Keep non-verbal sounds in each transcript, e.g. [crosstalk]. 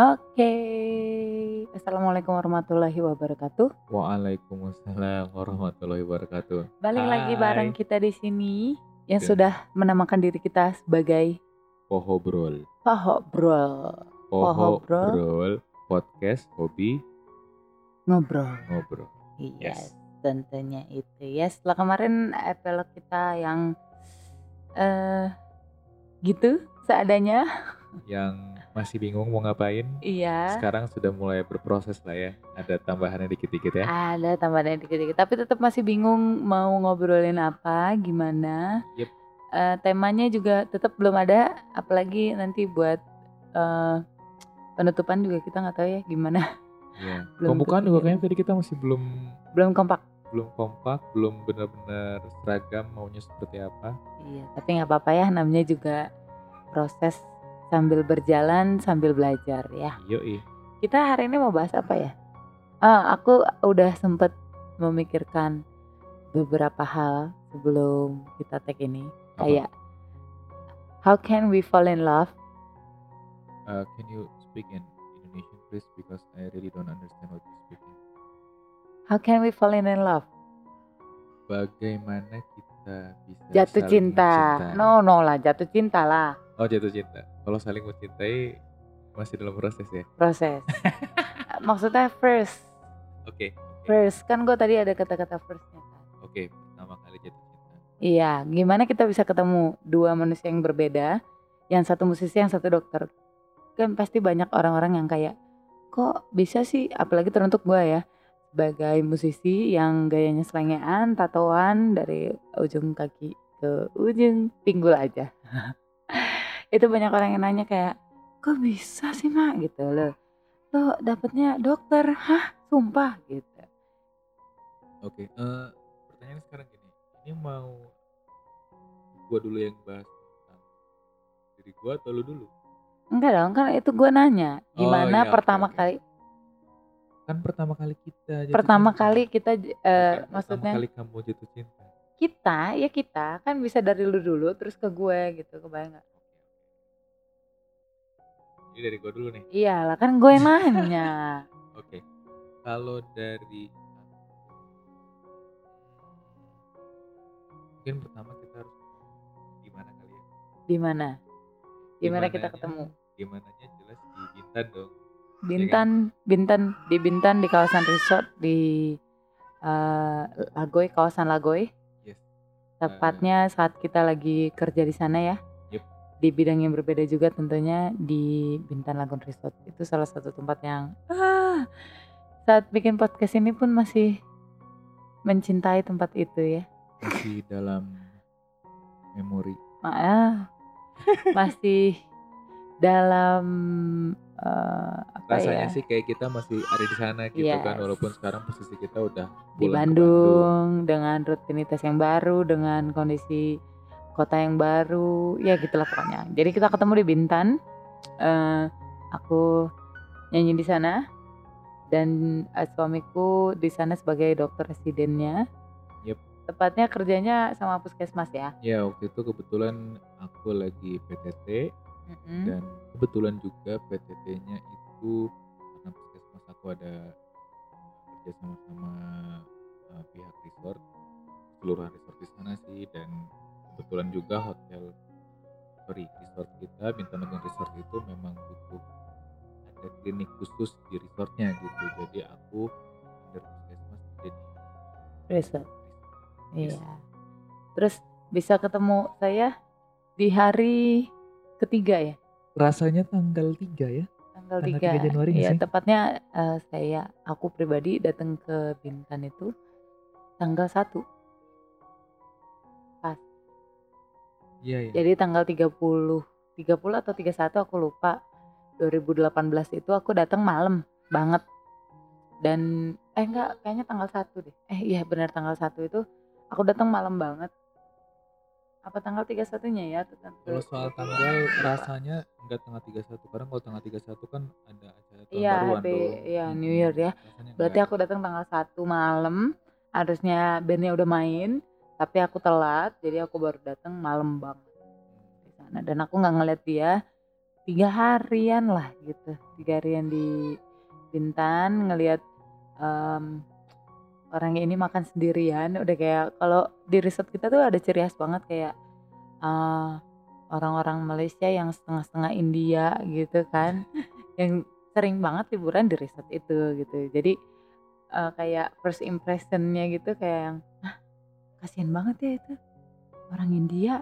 Oke. Assalamualaikum warahmatullahi wabarakatuh. Waalaikumsalam warahmatullahi wabarakatuh. Balik lagi Hai. bareng kita di sini yang Oke. sudah menamakan diri kita sebagai Poho Brol. Paho Bro. Podcast hobi ngobrol. ngobrol. Iya, Yes. tentunya itu ya. Setelah kemarin epilog kita yang eh gitu seadanya. Yang masih bingung mau ngapain? Iya. Sekarang sudah mulai berproses lah ya. Ada tambahannya dikit-dikit ya. Ada tambahan dikit-dikit, tapi tetap masih bingung mau ngobrolin apa, gimana. Yep. Eh, temanya juga tetap belum ada, apalagi nanti buat eh, penutupan juga kita nggak tahu ya gimana. Iya. [laughs] Belum Pembukaan juga kayaknya tadi kita masih belum Belum kompak. belum kompak, belum benar-benar seragam maunya seperti apa. Iya, tapi nggak apa-apa ya, namanya juga proses sambil berjalan sambil belajar ya. Yoi. Kita hari ini mau bahas apa ya? Ah, aku udah sempet memikirkan beberapa hal sebelum kita tag ini. Apa? Kayak how can we fall in love? Uh, can you speak in Indonesian please because I really don't understand what you're speaking. How can we fall in love? Bagaimana kita bisa Jatuh cinta. mencintai? No, no lah, jatuh cinta lah. Oh jatuh cinta. Kalau saling mencintai masih dalam proses ya. Proses. [laughs] Maksudnya first, Oke. Oke. first kan gue tadi ada kata-kata firstnya kan. Oke. Pertama kali jatuh cinta. Iya, gimana kita bisa ketemu dua manusia yang berbeda, yang satu musisi, yang satu dokter. Kan pasti banyak orang-orang yang kayak, kok bisa sih, apalagi teruntuk gue ya, sebagai musisi yang gayanya selengean, tatoan dari ujung kaki ke ujung pinggul aja. [laughs] Itu banyak orang yang nanya kayak, kok bisa sih mak gitu loh. Lo dapetnya dokter, hah sumpah gitu. Oke. eh, pertanyaan sekarang gini. Ini mau gua dulu yang bahas tentang diri gua atau lu dulu? Enggak dong, kan itu gue nanya, Oh, gimana iya, oke, pertama oke. kali Kan pertama kali kita jatuh pertama cinta. kali kita eh, Bukan maksudnya pertama kali kamu jatuh cinta. kita ya kita kan bisa dari lu dulu terus ke gue gitu kebayang nggak? Ini dari gua dulu nih. Iyalah kan gue yang nanya. [laughs] Oke. Kalau dari mungkin pertama kita harus gimana kali ya? Di mana? Gimana kita ketemu? Gimananya jelas di Bintan dong. Bintan, Bintan di Bintan di kawasan resort di eh, Lagoy, kawasan Lagoy. Yes. Tepatnya saat kita lagi kerja di sana ya. Di bidang yang berbeda juga tentunya di Bintan Lagoon Resort. Itu salah satu tempat yang ah, saat bikin podcast ini pun masih mencintai tempat itu ya. Masih dalam memori. Ah, masih dalam eh, apa Rasanya ya? sih kayak kita masih ada di sana gitu kan Yes. walaupun sekarang posisi kita udah di ke Bandung dengan rutinitas yang baru dengan kondisi kota yang baru ya gitulah pokoknya jadi kita ketemu di Bintan Eh, aku nyanyi di sana dan eh, suamiku di sana sebagai dokter residennya Yep. tepatnya kerjanya sama puskesmas ya Ya waktu itu kebetulan aku lagi PTT Mm-mm. dan kebetulan juga PTT-nya itu karena puskesmas aku ada kerja sama sama uh, pihak resort keseluruhan resort di sana sih dan kebetulan juga hotel sorry resort kita Bintang Lagoon Resort itu memang butuh ada klinik khusus di resortnya gitu jadi aku under puskesmas jadi Resort. Yes. Iya. Terus bisa ketemu saya di hari ketiga ya? rasanya tanggal 3 ya Tanggal Tanggal 3. 3 Januari Iya, sih? tepatnya eh, saya aku pribadi datang ke Bintan itu tanggal 1. Iya iya Jadi tanggal 30 30 atau 31 aku lupa. 2018 itu aku datang malam banget. Dan eh enggak, kayaknya tanggal 1 deh. Eh iya benar tanggal 1 itu aku datang malam banget. Apa tanggal 31-nya ya? Kalau soal tanggal rasanya enggak tanggal 31 karena kalau tanggal 31 kan ada acara tahun Iya, baruan happy- dong. iya, Mm-mm. New Year ya. Berarti aku datang tanggal 1 malam. Harusnya bandnya udah main, tapi aku telat, jadi aku baru datang malam banget di sana. Dan aku nggak ngeliat dia tiga harian lah gitu. Tiga harian di Bintan ngelihat um, orang ini makan sendirian. Udah kayak kalau di riset kita tuh ada ciri khas banget kayak uh, orang-orang Malaysia yang setengah-setengah India gitu kan. [laughs] Yang sering banget liburan di riset itu gitu. Jadi uh, kayak first impressionnya gitu kayak yang kasihan banget ya itu orang India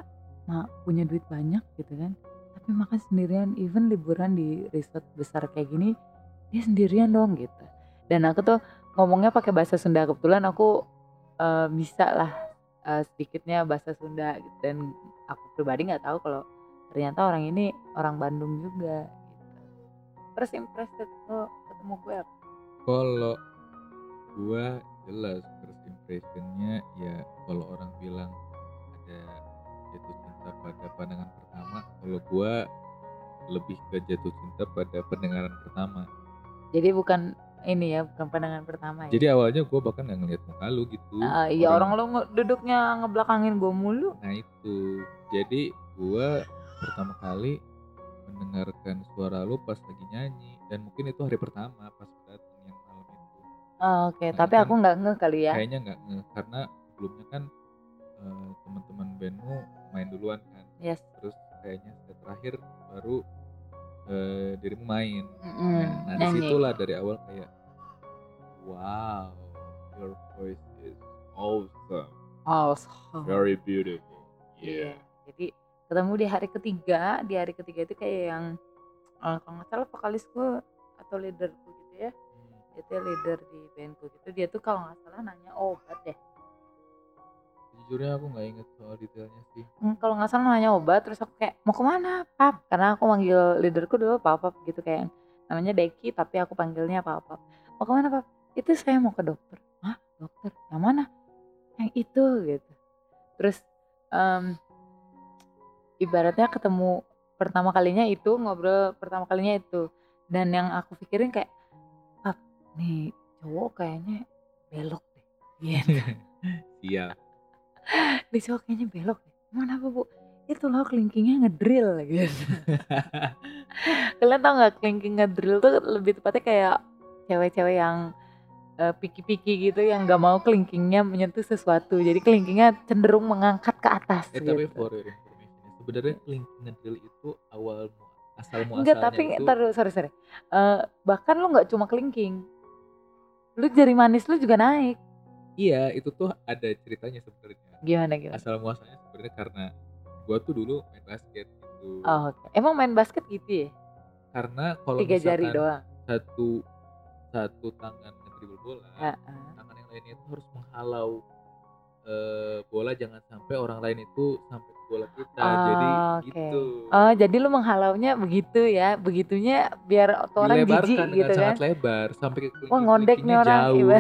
mah punya duit banyak gitu kan tapi makan sendirian even liburan di resort besar kayak gini dia sendirian dong gitu dan aku tuh ngomongnya pakai bahasa Sunda kebetulan aku uh, bisa lah uh, sedikitnya bahasa Sunda gitu. dan aku pribadi nggak tahu kalau ternyata orang ini orang Bandung juga gitu. First impression lo ketemu gue apa? Kalau gue jelas impressionnya ya kalau orang bilang ada jatuh cinta pada pandangan pertama kalau gue lebih ke jatuh cinta pada pendengaran pertama jadi bukan ini ya bukan pandangan pertama ya. Jadi awalnya gue bahkan nggak ngeliat muka lu gitu. Uh, iya orang, orang lu duduknya ngebelakangin gue mulu. Nah itu. Jadi gue pertama kali mendengarkan suara lu pas lagi nyanyi dan mungkin itu hari pertama pas datang. Oh, Oke, okay. nah, tapi kan aku nggak nge kali ya. Kayaknya nggak nge karena sebelumnya kan uh, teman-teman bandmu main duluan kan. Yes. Terus kayaknya terakhir baru uh, dirimu main. Mm-hmm. Nah, nah di situlah dari awal kayak wow, your voice is awesome. Awesome. Very beautiful. Yeah. yeah. Jadi ketemu di hari ketiga, di hari ketiga itu kayak yang uh, kalau nggak salah vokalis gue atau leaderku Itu leader di bandku gitu. Dia tuh kalau nggak salah nanya obat deh Sejujurnya aku nggak inget soal detailnya sih. Hmm, kalau nggak salah nanya obat, terus aku kayak mau ke mana, pap? Karena aku manggil leaderku dulu pap pap gitu kayak namanya Deki, tapi aku panggilnya pap pap. Mau ke mana pap? Itu saya mau ke dokter. Hah, dokter? Yang mana? Yang itu gitu. Terus um, ibaratnya ketemu pertama kalinya itu ngobrol pertama kalinya itu dan yang aku pikirin kayak nih cowok kayaknya belok deh gitu. Iya. [laughs] [laughs] di cowok kayaknya belok deh. Mana apa bu? Itu loh kelingkingnya ngedrill gitu. [laughs] Kalian tau gak kelingking ngedrill tuh lebih tepatnya kayak cewek-cewek yang uh, piki-piki gitu yang gak mau kelingkingnya menyentuh sesuatu. Jadi kelingkingnya cenderung mengangkat ke atas. Eh gitu. tapi for information, sebenarnya kelingking ngedrill itu awal asal muasalnya Enggak, tapi itu... taruh sorry sorry. Uh, bahkan lu nggak cuma kelingking, lu jari manis lu juga naik. Iya, itu tuh ada ceritanya sebenarnya. Gimana gimana? Asal muasalnya sebenarnya karena gua tuh dulu main basket gitu. Oh, okay. emang main basket gitu ya? Karena kalau tiga jari doang. Satu satu tangan ngedribble bola, uh -uh. tangan yang lainnya itu harus menghalau uh, bola jangan sampai orang lain itu sampai bola kita. Oh, jadi okay. gitu. Oh, jadi lu menghalaunya begitu ya. Begitunya biar orang jijik gitu kan. sangat lebar sampai ke Wah, ngondek nih orang jauh, gitu.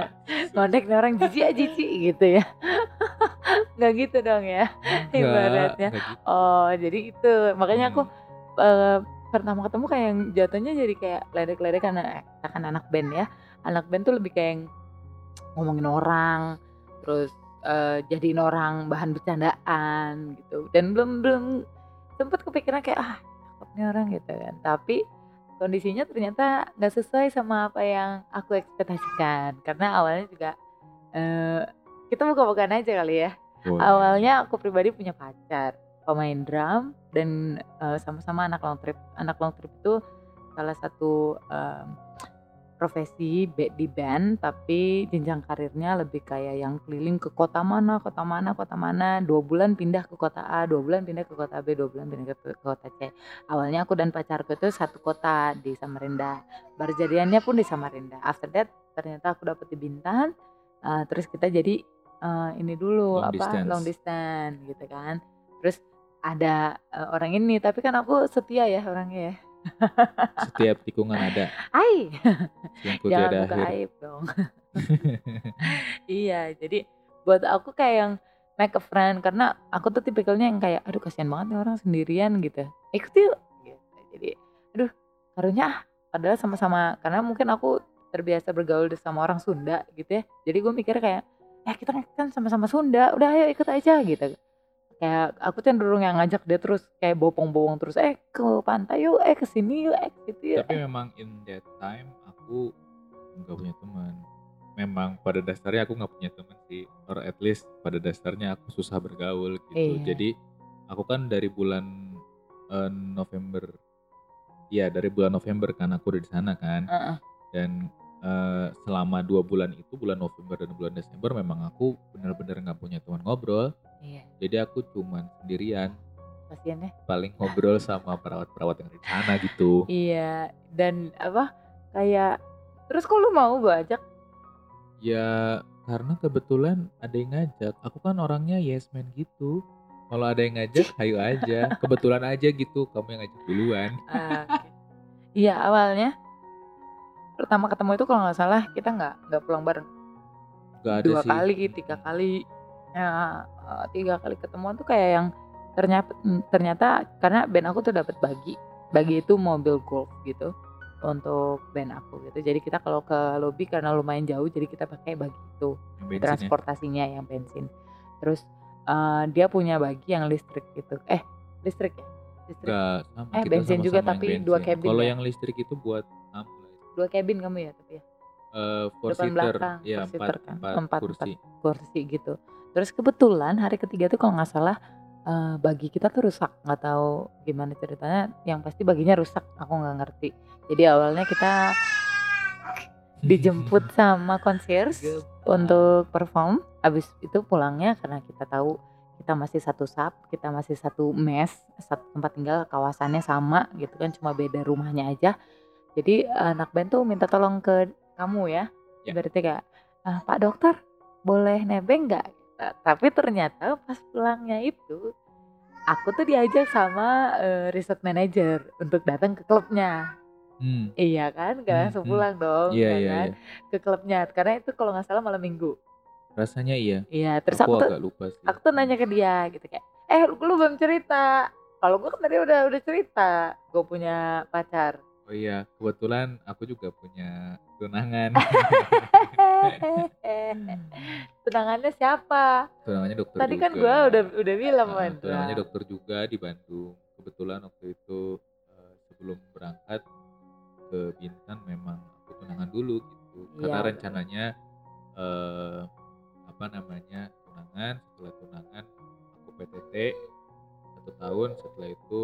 [laughs] ngondek nih orang jijik aja sih gitu ya. [laughs] Enggak gitu dong ya. Enggak, ibaratnya. Gitu. Oh, jadi itu. Makanya hmm. aku uh, pertama ketemu kayak yang jatuhnya jadi kayak ledek-ledek karena eh, kan anak band ya. Anak band tuh lebih kayak ngomongin orang terus uh, jadiin orang bahan bercandaan gitu. Dan belum belum sempat kepikiran kayak ah cakep nih orang gitu kan. Tapi kondisinya ternyata nggak sesuai sama apa yang aku ekspektasikan. Karena awalnya juga uh, kita buka-bukaan aja kali ya. Oh. awalnya aku pribadi punya pacar pemain drum dan uh, sama-sama anak long trip. Anak long trip itu salah satu uh, profesi di band tapi jenjang karirnya lebih kayak yang keliling ke kota mana kota mana kota mana. Dua bulan pindah ke kota A dua bulan pindah ke kota B dua bulan pindah ke kota C. Awalnya aku dan pacarku itu satu kota di Samarinda. Berjadiannya pun di Samarinda. After that ternyata aku dapet di Bintan. Uh, terus kita jadi uh, ini dulu long apa distance. long distance gitu kan. Terus ada uh, orang ini tapi kan aku setia ya orangnya ya setiap tikungan ada. Ai. Jangan buka akhir. aib dong. iya, jadi buat aku kayak yang make a friend karena aku tuh tipikalnya yang kayak aduh kasihan banget nih orang sendirian gitu. Ikut yuk. Gitu. Jadi aduh karunya ah padahal sama-sama karena mungkin aku terbiasa bergaul sama orang Sunda gitu ya. Jadi gue mikir kayak eh kita kan sama-sama Sunda, udah ayo ikut aja gitu. Kayak aku cenderung yang ngajak dia terus kayak bopong-bopong terus eh ke pantai yuk eh ke sini yuk eh situ yuk tapi memang in that time aku nggak punya teman memang pada dasarnya aku nggak punya teman sih or at least pada dasarnya aku susah bergaul gitu Iya. jadi aku kan dari bulan eh, November ya dari bulan November kan aku udah di sana kan Heeh. dan eh, selama dua bulan itu bulan November dan bulan Desember memang aku benar-benar nggak punya teman ngobrol. Iya. Jadi aku cuman sendirian. Pasiennya paling ngobrol sama perawat-perawat yang di sana gitu. Iya dan apa kayak terus kok lu mau gue ajak? Ya karena kebetulan ada yang ngajak. Aku kan orangnya yes man gitu. Kalau ada yang ngajak [laughs] ayo aja. Kebetulan aja gitu kamu yang ngajak duluan. Ah, iya awalnya pertama ketemu itu kalau nggak salah kita nggak nggak pulang bareng. Gak ada dua sih. kali tiga kali. Ya tiga kali ketemuan tuh kayak yang ternyata ternyata karena band aku tuh dapat bagi bagi itu mobil golf gitu untuk band aku gitu. Jadi kita kalau ke lobby karena lumayan jauh jadi kita pakai bagi itu yang bensin ya? transportasinya yang bensin. Terus eh, dia punya bagi yang listrik gitu. Eh listrik ya? Listrik. Gak sama Eh, bensin juga, sama-sama yang tapi dua bensin. cabin kalau ya? yang listrik itu buat dua cabin kamu ya tapi ya Eh, four Depan seater belakang, ya four empat, kan? empat, Empat, kursi kursi gitu. Terus kebetulan hari ketiga tuh kalau nggak salah eh, bagi kita tuh rusak, nggak tahu gimana ceritanya. Yang pasti baginya rusak, aku nggak ngerti. Jadi awalnya kita dijemput [laughs] sama concierge untuk perform. Abis itu pulangnya karena kita tahu kita masih satu sub, kita masih satu mes, satu tempat tinggal kawasannya sama gitu kan, cuma beda rumahnya aja. Jadi anak band tuh minta tolong ke kamu ya, Ya. berarti kayak "Ah, Pak Dokter boleh nebeng nggak? Nah, tapi ternyata pas pulangnya itu aku tuh diajak sama eh, resort manager untuk datang ke klubnya. Hmm, Iya kan, gak Hmm, langsung hmm. pulang dong, iya ya iya kan, iya ke klubnya. Karena itu kalau nggak salah malam minggu. rasanya iya Iya, terus aku aku, tuh agak lupa sih aku tuh nanya ke dia gitu kayak, eh lu lu belum cerita. Kalau gue kan tadi udah udah cerita, gue punya pacar. Oh iya kebetulan aku juga punya tunangan [laughs] Tunangannya siapa? tunangannya dokter Tadi kan juga. gue udah udah bilang Nah, tunangannya dokter juga di Bandung. Kebetulan waktu itu eh, sebelum berangkat ke Bintan memang aku tunangan dulu gitu. Iya, Karena rencananya eh apa namanya tunangan, setelah tunangan aku PTT satu tahun, setelah itu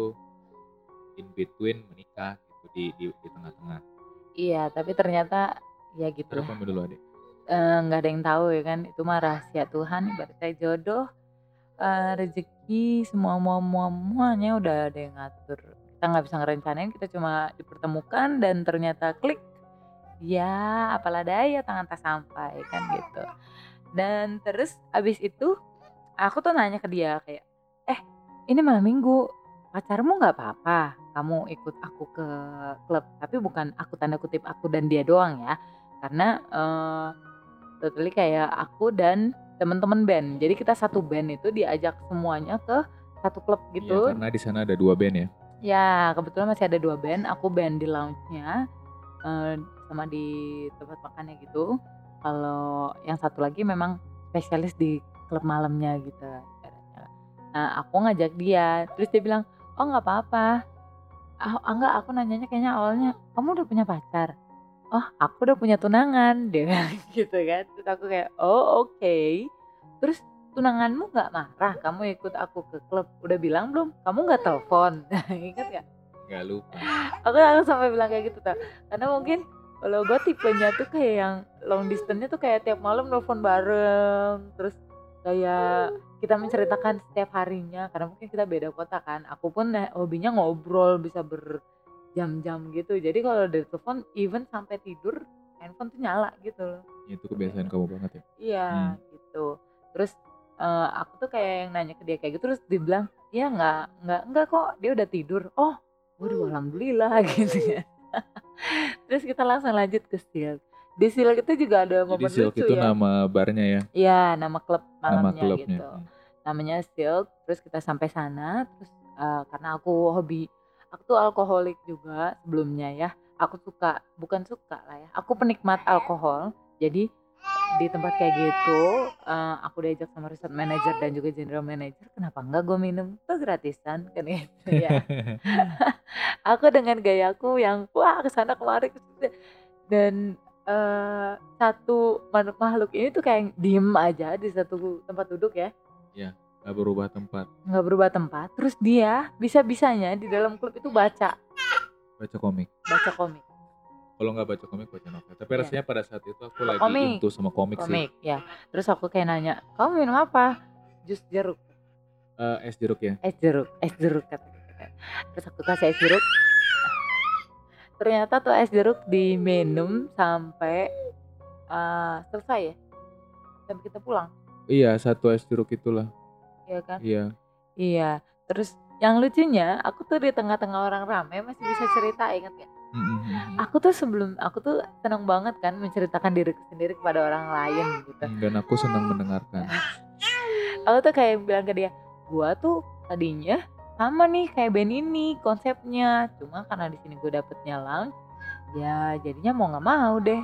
in between menikah di di, di tengah-tengah. Iya, tapi ternyata ya gitu. Terus dulu adik. Eh, nggak ada yang tahu ya kan? Itu mah rahasia Tuhan ibaratnya jodoh eh, rezeki semua semua semuanya udah ada yang ngatur. Kita nggak bisa ngerencanain kita cuma dipertemukan dan ternyata klik ya apalah daya tangan tak sampai kan gitu. Dan terus abis itu aku tuh nanya ke dia kayak eh ini malam minggu pacarmu nggak apa-apa kamu ikut aku ke klub tapi bukan aku tanda kutip aku dan dia doang ya karena eh totally kayak aku dan teman-teman band. Jadi kita satu band itu diajak semuanya ke satu klub Iya, gitu. karena di sana ada dua band ya. Ya kebetulan masih ada dua band. Aku band di lounge-nya eh, sama di tempat makannya gitu. Kalau yang satu lagi memang spesialis di klub malamnya gitu. Nah aku ngajak dia, terus dia bilang, oh nggak apa-apa. Ah, ah, enggak, aku nanyanya kayaknya awalnya, kamu udah punya pacar? Oh, aku udah punya tunangan, dia [laughs] gitu kan. Terus aku kayak, oh oke. Terus tunanganmu nggak marah kamu ikut aku ke klub? Udah bilang belum? Kamu nggak telepon? [laughs] Ingat nggak? Nggak lupa. Aku aku sampai bilang kayak gitu tuh. Karena mungkin kalau gue tipenya tuh kayak yang long distance-nya tuh kayak tiap malam nelfon bareng, terus kayak kita menceritakan setiap harinya karena mungkin kita beda kota kan. Aku pun hobinya ngobrol bisa berjam-jam gitu. Jadi kalau dari telepon even sampai tidur handphone tuh nyala gitu loh. Itu kebiasaan kamu banget ya. Iya Hmm. gitu. Terus eh, aku tuh kayak yang nanya ke dia kayak gitu terus dia bilang, "Ya nggak nggak nggak kok, dia udah tidur." Oh, waduh alhamdulillah [laughs] gitu ya. terus kita langsung lanjut ke Silk. Di Silk itu juga ada Jadi momen Silk lucu itu ya. nama barnya ya, Iya, nama klub nama malamnya klubnya. gitu. Namanya Silk. Terus kita sampai sana terus eh, karena aku hobi aku tuh alkoholik juga sebelumnya ya. Aku suka bukan suka lah ya. Aku penikmat alkohol. Jadi di tempat kayak gitu uh, aku diajak sama resort manager dan juga general manager kenapa enggak gue minum tuh gratisan kan gitu ya [laughs] aku dengan gayaku yang wah ke sana kemari dan uh, satu makhluk ini tuh kayak diem aja di satu tempat duduk ya ya nggak berubah tempat. Nggak berubah tempat. Terus dia bisa bisanya di dalam klub itu baca. Baca komik. Baca komik. Kalau nggak baca komik baca novel. Tapi yeah. rasanya pada saat itu aku lagi komik. into sama komik, komik sih ya terus aku kayak nanya kamu minum apa? Jus jeruk. Uh, es jeruk ya? Es jeruk es jeruk kata terus aku kasih es jeruk. Ternyata tuh es jeruk diminum sampai uh, selesai ya. Sampai kita pulang iya satu es jeruk itulah iya kan iya iya terus yang lucunya aku tuh di tengah-tengah orang ramai masih bisa cerita ingat gak Mm-hmm. Aku tuh sebelum aku tuh senang banget kan menceritakan diriku sendiri kepada orang lain gitu. Dan aku senang mendengarkan. [laughs] aku tuh kayak bilang ke dia, gua tuh tadinya sama nih kayak band ini konsepnya, cuma karena di sini gue dapetnya lounge, ya jadinya mau nggak mau deh.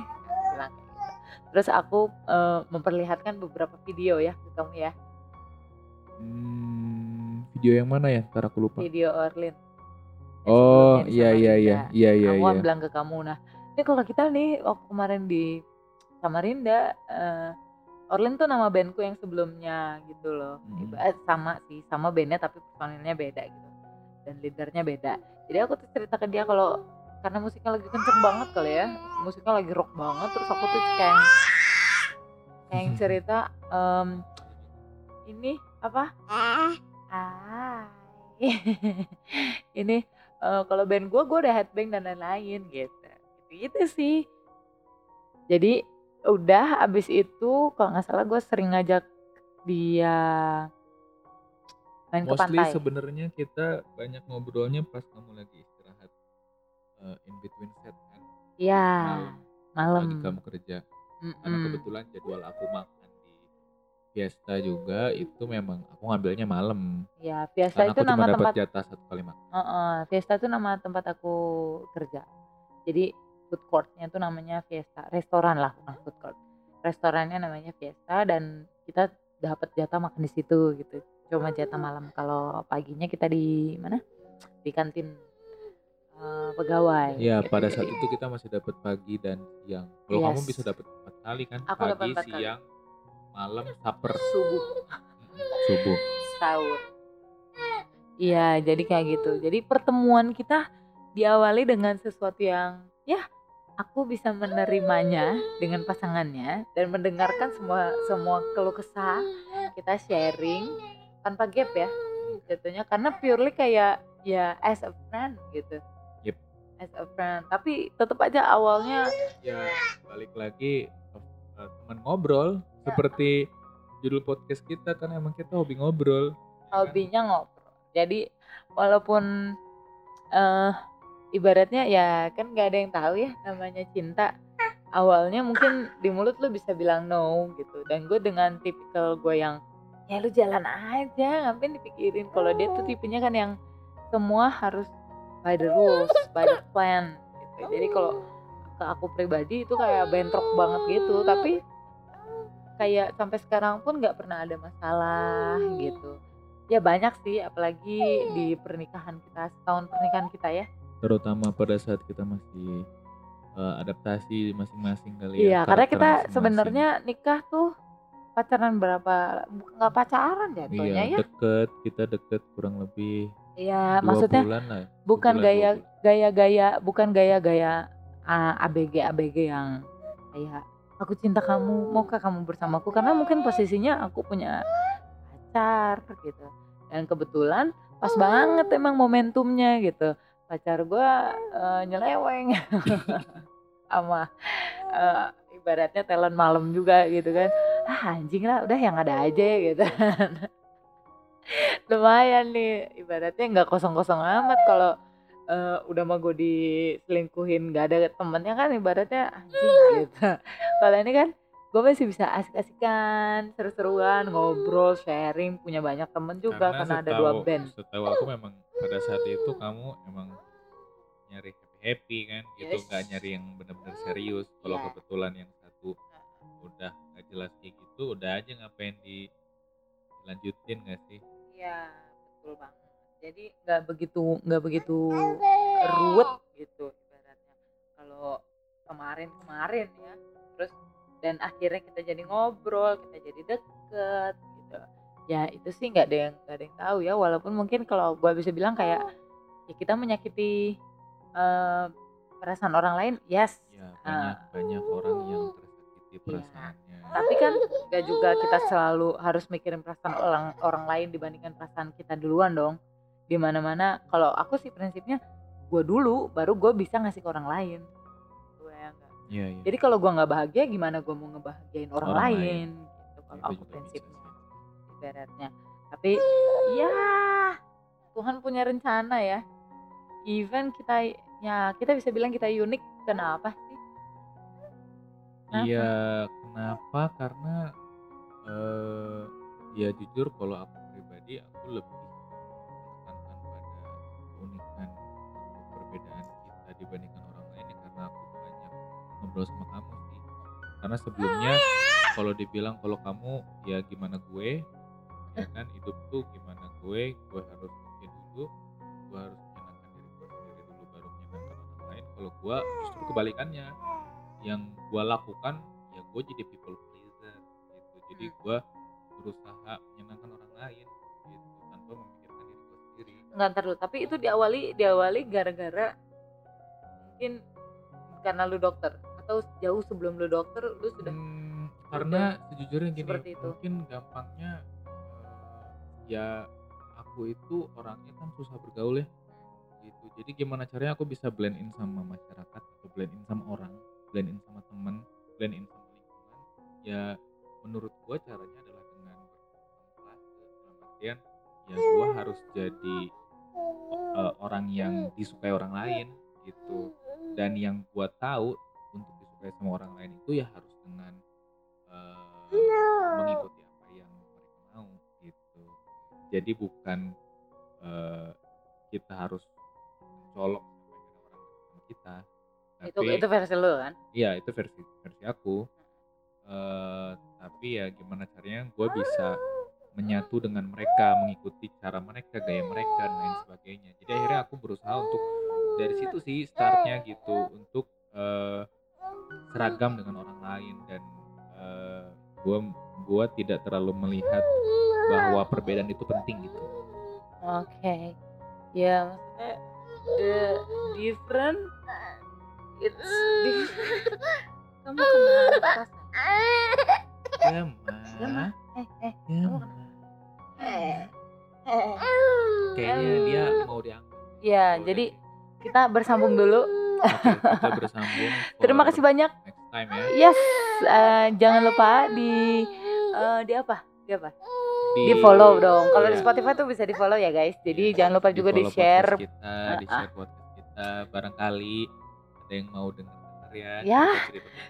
Terus aku uh, memperlihatkan beberapa video ya ke kamu ya. Hmm, video yang mana ya? Ntar aku lupa. Video Orlin. Oh iya iya iya iya iya. Aku iya. bilang ke kamu nah, ini kalau kita nih waktu kemarin di Samarinda, uh, Orlin tuh nama bandku yang sebelumnya gitu loh. Hmm. Eh, sama sih, sama bandnya tapi personilnya beda gitu. Dan leadernya beda. Jadi aku tuh cerita ke dia kalau karena musiknya lagi kenceng banget kali ya, musiknya lagi rock banget. Terus aku tuh kayak kayak cerita um, ini apa? Ah. [laughs] ini uh, kalau band gue gue udah headbang dan lain-lain gitu gitu sih jadi udah abis itu kalau nggak salah gue sering ngajak dia main Mostly ke pantai sebenarnya kita banyak ngobrolnya pas kamu lagi uh, in between set kan iya malam lagi kamu kerja mm -mm. karena kebetulan jadwal aku makan Fiesta juga itu memang aku ngambilnya malam. Ya, Fiesta itu nama tempat jatah satu kali makan. Uh, uh, Fiesta itu nama tempat aku kerja. Jadi food courtnya itu namanya Fiesta, restoran lah bukan food court. Restorannya namanya Fiesta dan kita dapat jatah makan di situ gitu. Cuma jatah malam. Kalau paginya kita di mana? Di kantin uh, pegawai. Iya, gitu. pada saat itu kita masih dapat pagi dan siang. Kalau yes. kamu bisa dapat empat kali kan? Aku pagi, siang, kali malam saper subuh subuh sahur iya jadi kayak gitu jadi pertemuan kita diawali dengan sesuatu yang ya aku bisa menerimanya dengan pasangannya dan mendengarkan semua semua keluh kesah kita sharing tanpa gap ya jatuhnya karena purely kayak ya as a friend gitu. As a friend. Tapi tetap aja awalnya ya balik lagi uh, teman ngobrol. Seperti judul podcast kita kan emang kita hobi ngobrol. Hobinya ngobrol. Jadi walaupun uh, ibaratnya ya kan gak ada yang tahu ya namanya cinta awalnya mungkin di mulut lu bisa bilang no gitu. Dan gue dengan tipikal gue yang ya lu jalan aja ngapain dipikirin? Kalau dia tuh tipenya kan yang semua harus by the rules by the [laughs] plan gitu. Jadi kalau ke aku pribadi itu kayak bentrok banget gitu. Tapi kayak sampai sekarang pun nggak pernah ada masalah gitu. Ya banyak sih apalagi di pernikahan kita setahun pernikahan kita ya. Terutama pada saat kita masih uh, adaptasi masing-masing kali ya iya karena kita sebenarnya nikah tuh pacaran berapa nggak pacaran ya iya, ya. deket kita deket kurang lebih Iya, maksudnya bulan lah, bukan gaya gaya-gaya bukan gaya-gaya uh, ABG ABG yang kayak aku cinta kamu maukah kamu bersamaku? Karena mungkin posisinya aku punya pacar gitu. Dan kebetulan pas banget emang momentumnya gitu. Pacar gue uh, nyeleweng [laughs] sama uh, ibaratnya talent malam juga gitu kan. Ah anjing lah udah yang ada aja gitu lumayan nih ibaratnya nggak kosong-kosong amat kalau uh, udah mau gue diselingkuhin gak ada temennya kan ibaratnya anjing gitu. [laughs] Kalau ini kan gue masih bisa asik-asikan seru-seruan ngobrol sharing punya banyak temen juga karena, karena ada dua band. setahu aku memang pada saat itu kamu emang nyari happy happy kan gitu yes. gak nyari yang benar-benar serius. Kalau yes. kebetulan yang satu udah nggak jelas kayak gitu udah aja ngapain di dilanjutin gak sih Iya, betul banget. Jadi nggak begitu nggak begitu ruwet gitu ibaratnya. Kalau kemarin-kemarin ya, terus dan akhirnya kita jadi ngobrol, kita jadi deket gitu. Ya itu sih nggak ada yang nggak ada yang tahu ya. Walaupun mungkin kalau gua bisa bilang kayak ya kita menyakiti eh, perasaan orang lain, yes. ya banyak banyak orang yang tersakiti Iya. perasaannya Tapi kan nggak juga kita selalu harus mikirin perasaan orang orang lain dibandingkan perasaan kita duluan dong. Di mana-mana kalau aku sih prinsipnya gue dulu baru gue bisa ngasih ke orang lain. Gue ya nggak. iya iya Jadi kalau gue nggak bahagia gimana gue mau ngebahagiain orang, Orang lain? lain. Gitu kalau aku prinsipnya ibaratnya. Tapi ya Tuhan punya rencana ya. Even kita ya kita bisa bilang kita unik kenapa? Kenapa? Iya, kenapa? Karena eh ya jujur kalau aku pribadi aku lebih menekankan pada keunikan atau perbedaan kita dibandingkan orang lain ya karena aku banyak ngobrol sama kamu sih. Karena sebelumnya kalau dibilang kalau kamu ya gimana gue, ya kan hidup tuh gimana gue, gue harus oke dulu, gue harus menyenangkan diri gue sendiri dulu baru menyenangkan orang lain. Kalau gue justru kebalikannya yang gue lakukan ya gue jadi people pleaser gitu. Jadi Hmm. gue berusaha menyenangkan orang lain gitu tanpa memikirkan diri gue sendiri. Nggak ntar dulu tapi itu diawali diawali gara-gara mungkin karena lu dokter atau jauh sebelum lu dokter lu sudah Hmm, karena sejujurnya gini seperti itu. mungkin gampangnya eh, ya aku itu orangnya kan susah bergaul ya. Gitu jadi gimana caranya aku bisa blend in sama masyarakat atau blend in sama orang blend in sama temen blend in sama lingkungan ya menurut gua caranya adalah dengan dalam artian ya gua harus jadi eh, orang yang disukai orang lain gitu. Dan yang gua tahu untuk disukai sama orang lain itu ya harus dengan eh, mengikuti apa yang mereka mau gitu. Jadi bukan eh, kita harus mencolok apa orang kita tapi itu versi lu kan? Iya itu versi versi aku. Eh tapi ya gimana caranya gue bisa menyatu dengan mereka mengikuti cara mereka gaya mereka dan lain sebagainya. Jadi akhirnya aku berusaha untuk dari situ sih startnya gitu untuk eh, seragam dengan orang lain. Dan eh, gue gua tidak terlalu melihat bahwa perbedaan itu penting gitu. Oke. Ya maksudnya the different it's [laughs] kamu kenapa ya Ya, eh eh. Ya eh. Kayaknya dia mau diangkat. Ya Kalau jadi dari- kita bersambung dulu. Oke, kita bersambung [laughs] terima kasih banyak. next time ya. Yes eh, jangan lupa di eh, di apa? Di apa? Di follow dong. Kalau di iya. Spotify tuh bisa di follow ya guys. Jadi Iya, jangan lupa juga di share. kita, di share podcast kita. Barangkali ada yang mau denger ya. Ya,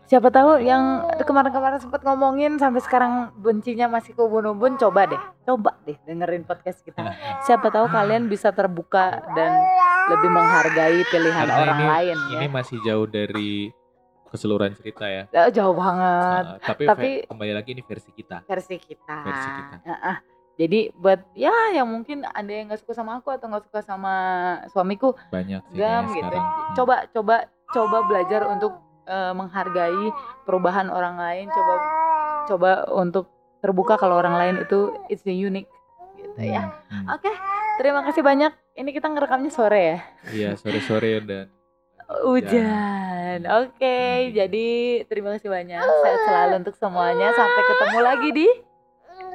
Siapa kita. tahu yang kemarin-kemarin sempat ngomongin sampai sekarang bencinya masih kubun-ubun, coba deh, coba deh dengerin podcast kita. [laughs] Siapa tahu kalian bisa terbuka dan lebih menghargai pilihan Karena orang ini, lain ya. Ini masih jauh dari keseluruhan cerita ya. Eh, Jauh banget Nah, tapi, tapi- kembali lagi ini versi kita. versi kita. Versi kita. Heeh. Jadi buat ya yang mungkin ada yang nggak suka sama aku atau nggak suka sama suamiku, Banyak sih gam kayaknya gitu. sekarang. Coba coba coba belajar untuk eh, menghargai perubahan orang lain. Coba coba untuk terbuka kalau orang lain itu it's unique gitu ya. Hmm, hmm. Oke, terima kasih banyak. Ini kita ngerekamnya sore ya. Iya, sore-sore dan Hujan. Oke, Hmm. jadi terima kasih banyak. Sehat selalu untuk semuanya. Sampai ketemu lagi di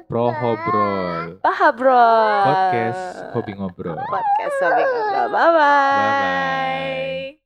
Pro Hobrol. Paha Bro. Podcast Hobi Ngobrol. Podcast Hobi Ngobrol. Bye bye. Bye-bye.